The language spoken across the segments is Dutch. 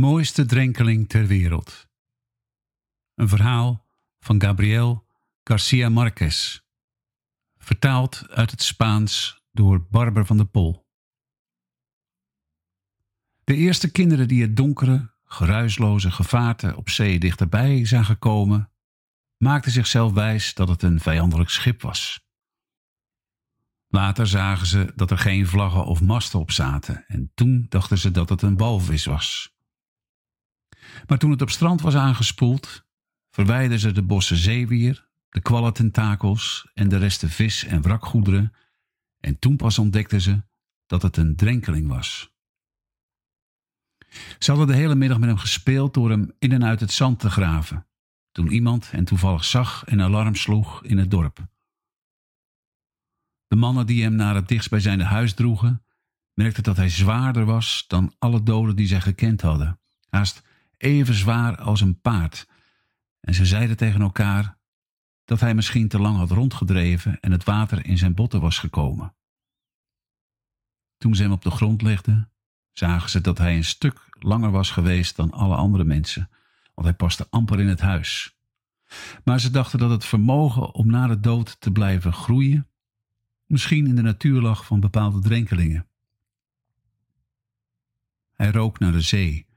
De mooiste drenkeling ter wereld. Een verhaal van Gabriel Garcia Marquez. Vertaald uit het Spaans door Barber van der Pol. De eerste kinderen die het donkere, geruisloze gevaarte op zee dichterbij zagen komen, maakten zichzelf wijs dat het een vijandelijk schip was. Later zagen ze dat er geen vlaggen of masten op zaten en toen dachten ze dat het een walvis was. Maar toen het op strand was aangespoeld, verwijderden ze de bossen zeewier, de kwallententakels en de resten vis en wrakgoederen en toen pas ontdekten ze dat het een drenkeling was. Ze hadden de hele middag met hem gespeeld door hem in en uit het zand te graven, toen iemand hen toevallig zag en alarm sloeg in het dorp. De mannen die hem naar het dichtstbijzijnde huis droegen, merkten dat hij zwaarder was dan alle doden die zij gekend hadden, haast even zwaar als een paard. En ze zeiden tegen elkaar dat hij misschien te lang had rondgedreven en het water in zijn botten was gekomen. Toen ze hem op de grond legden, zagen ze dat hij een stuk langer was geweest dan alle andere mensen, want hij paste amper in het huis. Maar ze dachten dat het vermogen om na de dood te blijven groeien misschien in de natuur lag van bepaalde drenkelingen. Hij rook naar de zee.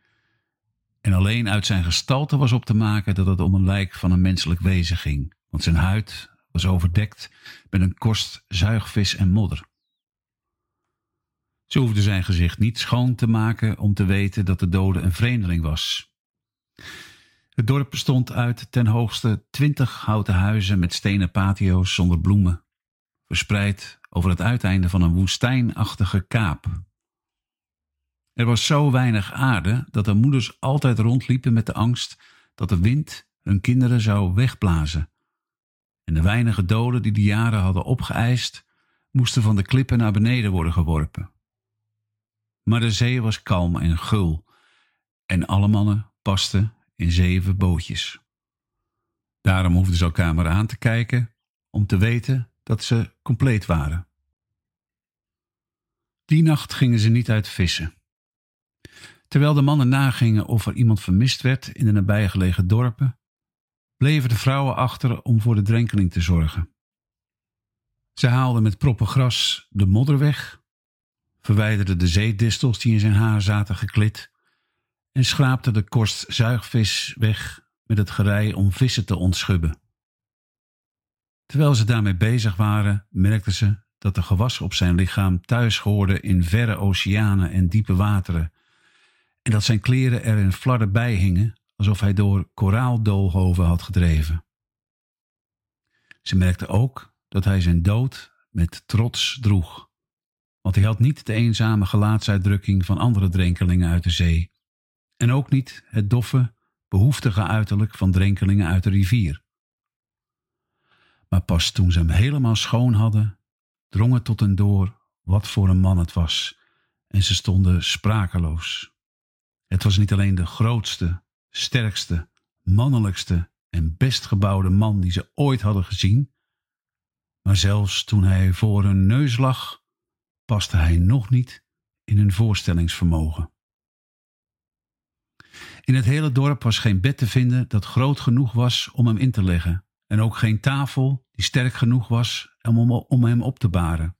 En alleen uit zijn gestalte was op te maken dat het om een lijk van een menselijk wezen ging, want zijn huid was overdekt met een korst zuigvis en modder. Ze hoefde zijn gezicht niet schoon te maken om te weten dat de dode een vreemdeling was. Het dorp bestond uit ten hoogste twintig houten huizen met stenen patio's zonder bloemen verspreid over het uiteinde van een woestijnachtige kaap. Er was zo weinig aarde dat de moeders altijd rondliepen met de angst dat de wind hun kinderen zou wegblazen. En de weinige doden die de jaren hadden opgeëist, moesten van de klippen naar beneden worden geworpen. Maar de zee was kalm en gul, en alle mannen pasten in zeven bootjes. Daarom hoefden ze elkaar maar aan te kijken om te weten dat ze compleet waren. Die nacht gingen ze niet uit vissen. Terwijl de mannen nagingen of er iemand vermist werd in de nabijgelegen dorpen, bleven de vrouwen achter om voor de drenkeling te zorgen. Ze haalden met proppen gras de modder weg, verwijderden de zeedistels die in zijn haar zaten geklit en schraapten de korst zuigvis weg met het gerei om vissen te ontschubben. Terwijl ze daarmee bezig waren, merkten ze dat de gewassen op zijn lichaam thuis hoorden in verre oceanen en diepe wateren, en dat zijn kleren er in flarden bij hingen, alsof hij door koraaldoolhoven had gedreven. Ze merkten ook dat hij zijn dood met trots droeg, want hij had niet de eenzame gelaatsuitdrukking van andere drenkelingen uit de zee, en ook niet het doffe, behoeftige uiterlijk van drenkelingen uit de rivier. Maar pas toen ze hem helemaal schoon hadden, drong het tot hen door wat voor een man het was, en ze stonden sprakeloos. Het was niet alleen de grootste, sterkste, mannelijkste en best gebouwde man die ze ooit hadden gezien, maar zelfs toen hij voor hun neus lag, paste hij nog niet in hun voorstellingsvermogen. In het hele dorp was geen bed te vinden dat groot genoeg was om hem in te leggen, en ook geen tafel die sterk genoeg was om, om hem op te baren.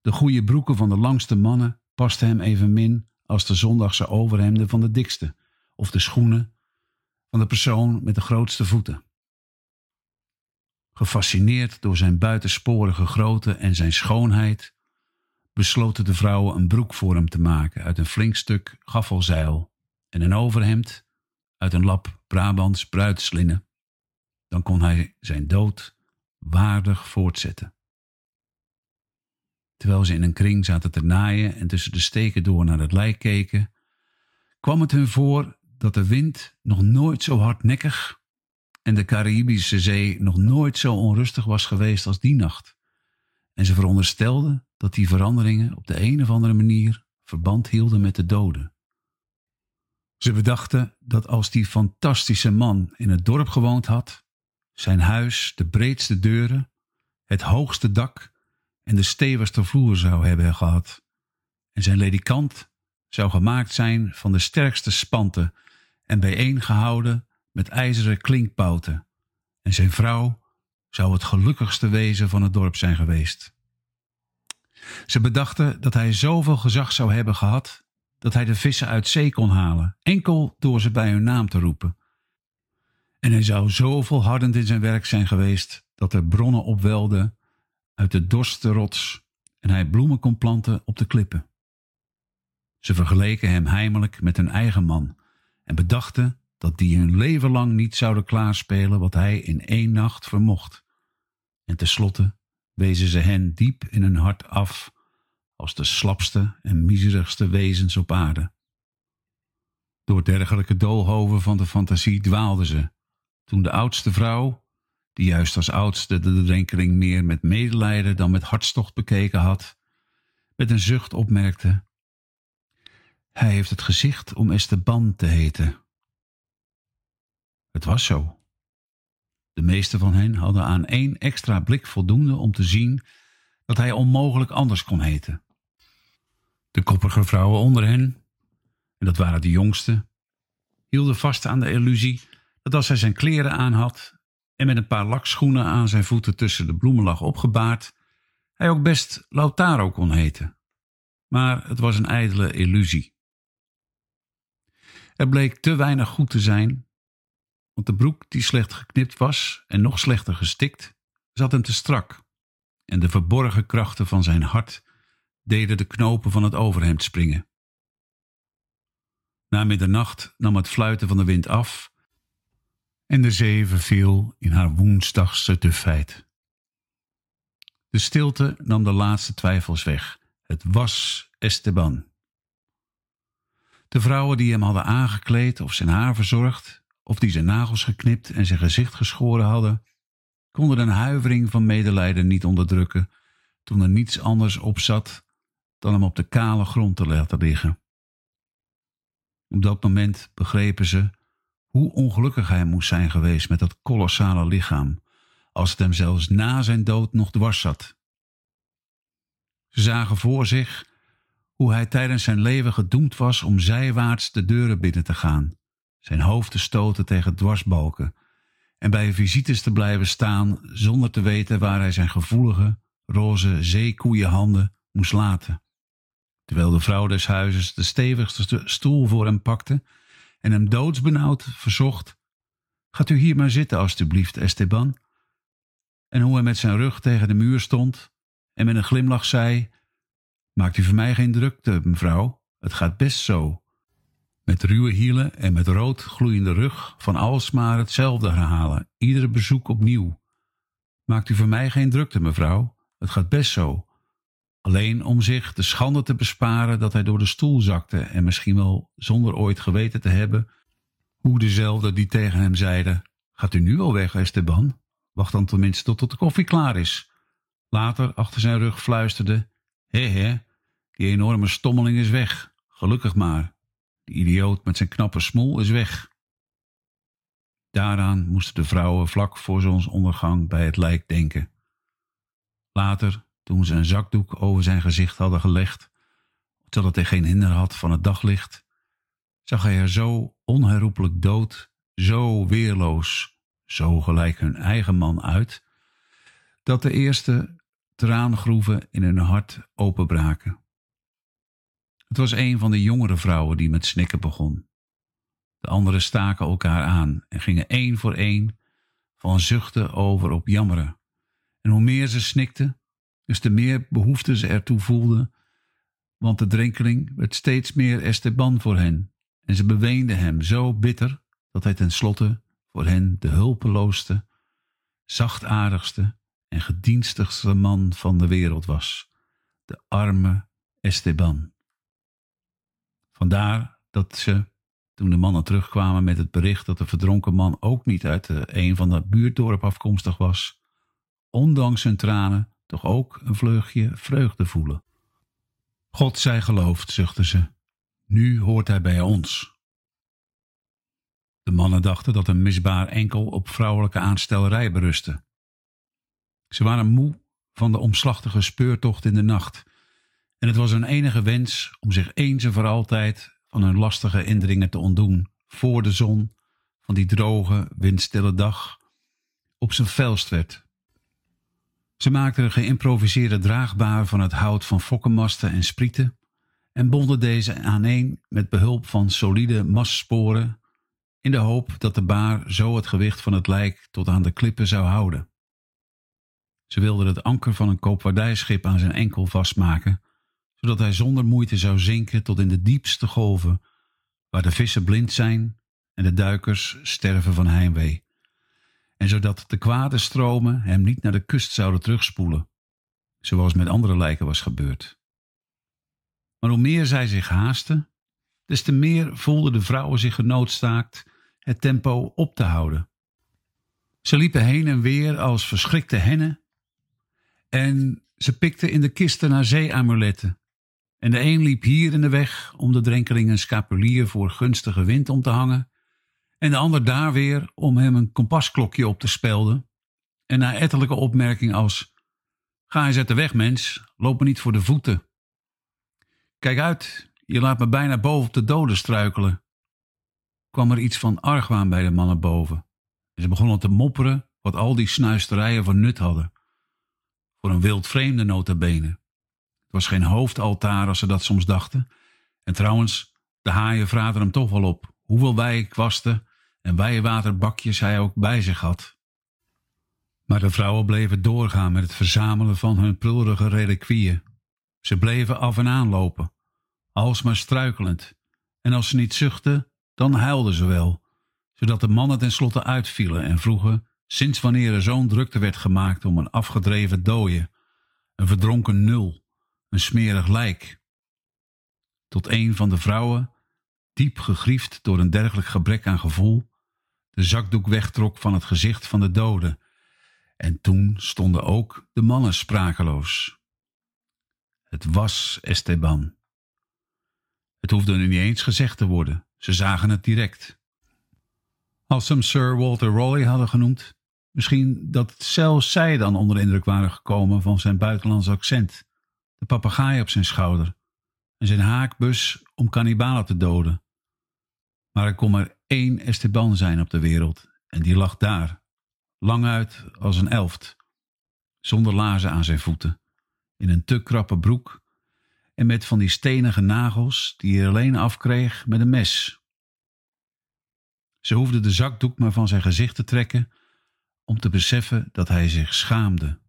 De goede broeken van de langste mannen pasten hem evenmin als de zondagse overhemden van de dikste, of de schoenen van de persoon met de grootste voeten. Gefascineerd door zijn buitensporige grootte en zijn schoonheid, besloten de vrouwen een broek voor hem te maken uit een flink stuk gaffelzeil en een overhemd uit een lap Brabants bruidslinnen dan kon hij zijn dood waardig voortzetten. Terwijl ze in een kring zaten te naaien en tussen de steken door naar het lijk keken, kwam het hun voor dat de wind nog nooit zo hardnekkig en de Caribische Zee nog nooit zo onrustig was geweest als die nacht. En ze veronderstelden dat die veranderingen op de een of andere manier verband hielden met de doden. Ze bedachten dat als die fantastische man in het dorp gewoond had, zijn huis de breedste deuren, het hoogste dak en de stevigste vloer zou hebben gehad. En zijn ledikant zou gemaakt zijn van de sterkste spanten en bijeengehouden met ijzeren klinkpouten. En zijn vrouw zou het gelukkigste wezen van het dorp zijn geweest. Ze bedachten dat hij zoveel gezag zou hebben gehad dat hij de vissen uit zee kon halen, enkel door ze bij hun naam te roepen. En hij zou zo volhardend in zijn werk zijn geweest dat er bronnen opwelden uit de dorste rots en hij bloemen kon planten op de klippen. Ze vergeleken hem heimelijk met hun eigen man en bedachten dat die hun leven lang niet zouden klaarspelen wat hij in één nacht vermocht. En tenslotte wezen ze hen diep in hun hart af als de slapste en miserigste wezens op aarde. Door dergelijke doolhoven van de fantasie dwaalden ze, toen de oudste vrouw, die juist als oudste de drenkeling meer met medelijden dan met hartstocht bekeken had, met een zucht opmerkte: Hij heeft het gezicht om Esteban te heten. Het was zo. De meeste van hen hadden aan één extra blik voldoende om te zien dat hij onmogelijk anders kon heten. De koppige vrouwen onder hen, en dat waren de jongste, hielden vast aan de illusie dat als hij zijn kleren aan had en met een paar lakschoenen aan zijn voeten tussen de bloemen lag opgebaard, hij ook best Lautaro kon heten. Maar het was een ijdele illusie. Er bleek te weinig goed te zijn, want de broek die slecht geknipt was en nog slechter gestikt, zat hem te strak, en de verborgen krachten van zijn hart deden de knopen van het overhemd springen. Na middernacht nam het fluiten van de wind af en de zee verviel in haar woensdagse dufheid. De stilte nam de laatste twijfels weg. Het was Esteban. De vrouwen die hem hadden aangekleed of zijn haar verzorgd, of die zijn nagels geknipt en zijn gezicht geschoren hadden, konden een huivering van medelijden niet onderdrukken toen er niets anders op zat dan hem op de kale grond te laten liggen. Op dat moment begrepen ze hoe ongelukkig hij moest zijn geweest met dat kolossale lichaam, als het hem zelfs na zijn dood nog dwars zat. Ze zagen voor zich hoe hij tijdens zijn leven gedoemd was om zijwaarts de deuren binnen te gaan, zijn hoofd te stoten tegen dwarsbalken en bij visites te blijven staan zonder te weten waar hij zijn gevoelige, roze zeekoeienhanden moest laten terwijl de vrouw des huizes de stevigste stoel voor hem pakte en hem doodsbenauwd verzocht: Gaat u hier maar zitten, alstublieft, Esteban. En hoe hij met zijn rug tegen de muur stond en met een glimlach zei: Maakt u voor mij geen drukte, mevrouw, het gaat best zo. Met ruwe hielen en met rood gloeiende rug van alsmaar hetzelfde herhalen, iedere bezoek opnieuw. Maakt u voor mij geen drukte, mevrouw, het gaat best zo. Alleen om zich de schande te besparen dat hij door de stoel zakte en misschien wel zonder ooit geweten te hebben hoe dezelfde die tegen hem zeiden: Gaat u nu al weg, Esteban? Wacht dan tenminste tot de koffie klaar is. Later achter zijn rug fluisterde: Hé hé, die enorme stommeling is weg. Gelukkig maar. Die idioot met zijn knappe smoel is weg. Daaraan moesten de vrouwen vlak voor zonsondergang bij het lijk denken. Later toen ze een zakdoek over zijn gezicht hadden gelegd, zodat hij geen hinder had van het daglicht, zag hij er zo onherroepelijk dood, zo weerloos, zo gelijk hun eigen man uit, dat de eerste traangroeven in hun hart openbraken. Het was een van de jongere vrouwen die met snikken begon. De anderen staken elkaar aan en gingen één voor één van zuchten over op jammeren. En hoe meer ze snikten, dus te meer behoefte ze ertoe voelden, want de drenkeling werd steeds meer Esteban voor hen, en ze beweenden hem zo bitter dat hij tenslotte voor hen de hulpeloosste, zachtaardigste en gedienstigste man van de wereld was, de arme Esteban. Vandaar dat ze, toen de mannen terugkwamen met het bericht dat de verdronken man ook niet uit de, een van de buurtdorp afkomstig was, ondanks zijn tranen toch ook een vleugje vreugde voelen. God zij geloofd, zuchtte ze. Nu hoort hij bij ons. De mannen dachten dat een misbaar enkel op vrouwelijke aanstellerij berustte. Ze waren moe van de omslachtige speurtocht in de nacht En het was hun enige wens om zich eens en voor altijd van hun lastige indringen te ontdoen voor de zon van die droge, windstille dag op zijn felst werd. Ze maakten een geïmproviseerde draagbaar van het hout van fokkenmasten en sprieten en bonden deze aaneen met behulp van solide mastsporen in de hoop dat de baar zo het gewicht van het lijk tot aan de klippen zou houden. Ze wilden het anker van een koopvaardijschip aan zijn enkel vastmaken, zodat hij zonder moeite zou zinken tot in de diepste golven, waar de vissen blind zijn en de duikers sterven van heimwee, en zodat de kwade stromen hem niet naar de kust zouden terugspoelen, zoals met andere lijken was gebeurd. Maar hoe meer zij zich haasten, des te meer voelden de vrouwen zich genoodstaakt het tempo op te houden. Ze liepen heen en weer als verschrikte hennen en ze pikten in de kisten naar zeeamuletten. En de een liep hier in de weg om de drenkeling een scapulier voor gunstige wind om te hangen, en de ander daar weer om hem een kompasklokje op te spelden. En na ettelijke opmerking als: Ga eens uit de weg, mens, loop me niet voor de voeten. Kijk uit, je laat me bijna boven op de doden struikelen. kwam er iets van argwaan bij de mannen boven. En ze begonnen te mopperen wat al die snuisterijen voor nut hadden. Voor een wild vreemde notabene. Het was geen hoofdaltaar als ze dat soms dachten. En trouwens, de haaien vraten hem toch wel op hoeveel wijkwasten en wijwaterbakjes hij ook bij zich had. Maar de vrouwen bleven doorgaan met het verzamelen van hun prullige reliquieën. Ze bleven af en aan lopen, alsmaar struikelend, en als ze niet zuchtten, dan huilden ze wel, zodat de mannen tenslotte uitvielen en vroegen sinds wanneer er zo'n drukte werd gemaakt om een afgedreven dooie, een verdronken nul, een smerig lijk. Tot een van de vrouwen, diep gegriefd door een dergelijk gebrek aan gevoel, de zakdoek wegtrok van het gezicht van de dode. En toen stonden ook de mannen sprakeloos. Het was Esteban. Het hoefde nu niet eens gezegd te worden, ze zagen het direct. Als ze hem Sir Walter Raleigh hadden genoemd, misschien dat zelfs zij dan onder de indruk waren gekomen van zijn buitenlands accent, de papegaai op zijn schouder en zijn haakbus om kannibalen te doden. Maar er kon maar één Esteban zijn op de wereld en die lag daar, lang uit als een elft, zonder laarzen aan zijn voeten, in een te krappe broek en met van die stenige nagels die hij alleen afkreeg met een mes. Ze hoefde de zakdoek maar van zijn gezicht te trekken om te beseffen dat hij zich schaamde,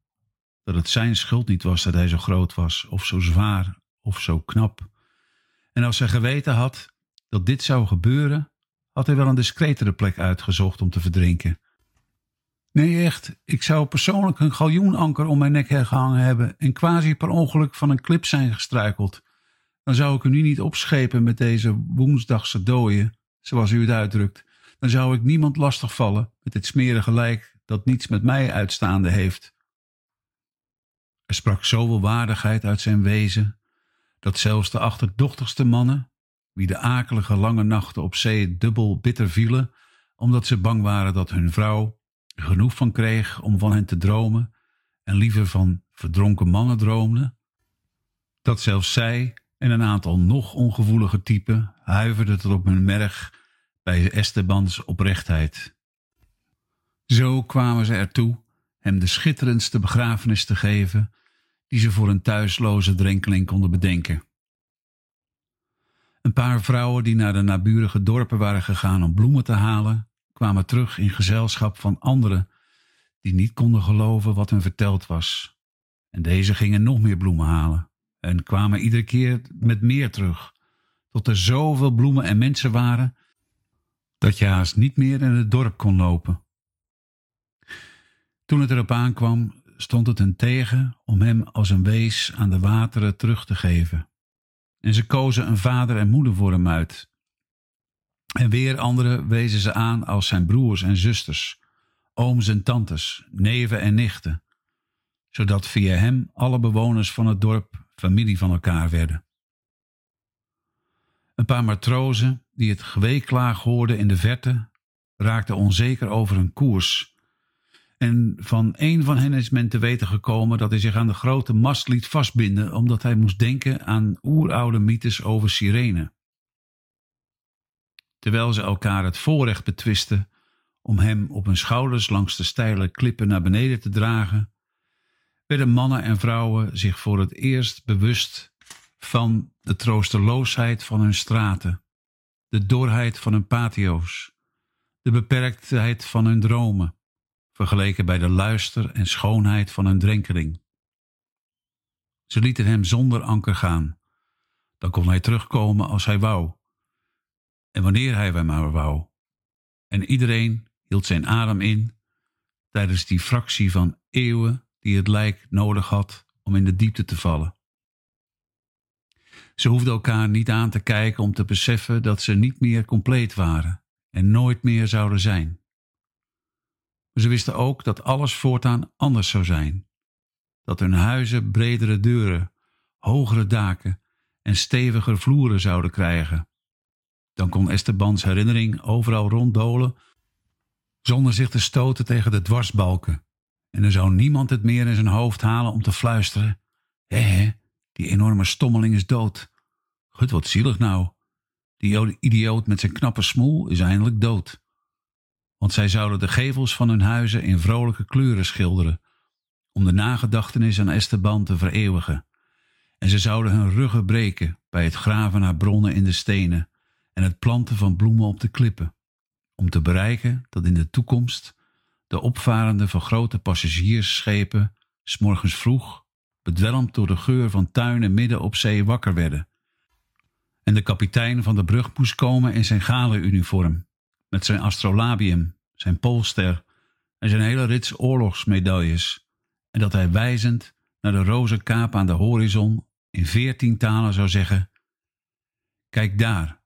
dat het zijn schuld niet was dat hij zo groot was, of zo zwaar, of zo knap. En als hij geweten had dat dit zou gebeuren, had hij wel een discretere plek uitgezocht om te verdrinken. Nee, echt, ik zou persoonlijk een galjoenanker om mijn nek gehangen hebben en quasi per ongeluk van een klip zijn gestruikeld. Dan zou ik u nu niet opschepen met deze woensdagse dooien, zoals u het uitdrukt. Dan zou ik niemand lastigvallen met dit smerige lijk dat niets met mij uitstaande heeft. Er sprak zoveel waardigheid uit zijn wezen, dat zelfs de achterdochtigste mannen, wie de akelige lange nachten op zee dubbel bitter vielen, omdat ze bang waren dat hun vrouw genoeg van kreeg om van hen te dromen en liever van verdronken mannen droomde, dat zelfs zij en een aantal nog ongevoelige typen huiverden tot op hun merg bij Estebans oprechtheid. Zo kwamen ze ertoe hem de schitterendste begrafenis te geven die ze voor een thuisloze drenkeling konden bedenken. Een paar vrouwen die naar de naburige dorpen waren gegaan om bloemen te halen, kwamen terug in gezelschap van anderen die niet konden geloven wat hun verteld was. En deze gingen nog meer bloemen halen en kwamen iedere keer met meer terug, tot er zoveel bloemen en mensen waren dat je haast niet meer in het dorp kon lopen. Toen het erop aankwam, stond het hen tegen om hem als een wees aan de wateren terug te geven. En ze kozen een vader en moeder voor hem uit. En weer anderen wezen ze aan als zijn broers en zusters, ooms en tantes, neven en nichten, zodat via hem alle bewoners van het dorp familie van elkaar werden. Een paar matrozen die het geweeklaag hoorden in de verte, raakten onzeker over hun koers En van een van hen is men te weten gekomen dat hij zich aan de grote mast liet vastbinden, omdat hij moest denken aan oeroude mythes over sirenen. Terwijl ze elkaar het voorrecht betwisten om hem op hun schouders langs de steile klippen naar beneden te dragen, werden mannen en vrouwen zich voor het eerst bewust van de troosteloosheid van hun straten, de dorheid van hun patio's, de beperktheid van hun dromen, vergeleken bij de luister en schoonheid van hun drenkeling. Ze lieten hem zonder anker gaan. Dan kon hij terugkomen als hij wou. En wanneer hij maar wou. En iedereen hield zijn adem in tijdens die fractie van eeuwen die het lijk nodig had om in de diepte te vallen. Ze hoefden elkaar niet aan te kijken om te beseffen dat ze niet meer compleet waren en nooit meer zouden zijn. Ze wisten ook dat alles voortaan anders zou zijn. Dat hun huizen bredere deuren, hogere daken en steviger vloeren zouden krijgen. Dan kon Estebans herinnering overal ronddolen zonder zich te stoten tegen de dwarsbalken. En er zou niemand het meer in zijn hoofd halen om te fluisteren: hé, die enorme stommeling is dood. Gut, wat zielig nou. Die idioot met zijn knappe smoel is eindelijk dood. Want zij zouden de gevels van hun huizen in vrolijke kleuren schilderen, om de nagedachtenis aan Esteban te vereeuwigen. En ze zouden hun ruggen breken bij het graven naar bronnen in de stenen en het planten van bloemen op de klippen, om te bereiken dat in de toekomst de opvarenden van grote passagiersschepen s'morgens vroeg, bedwelmd door de geur van tuinen midden op zee wakker werden. En de kapitein van de brug moest komen in zijn gala-uniform, met zijn astrolabium, zijn polster en zijn hele rits oorlogsmedailles, en dat hij wijzend naar de roze kaap aan de horizon in veertien talen zou zeggen: Kijk daar,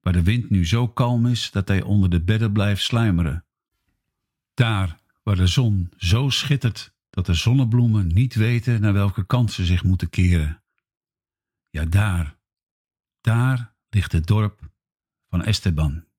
waar de wind nu zo kalm is dat hij onder de bedden blijft sluimeren. Daar waar de zon zo schittert dat de zonnebloemen niet weten naar welke kant ze zich moeten keren. Ja, daar, daar ligt het dorp van Esteban.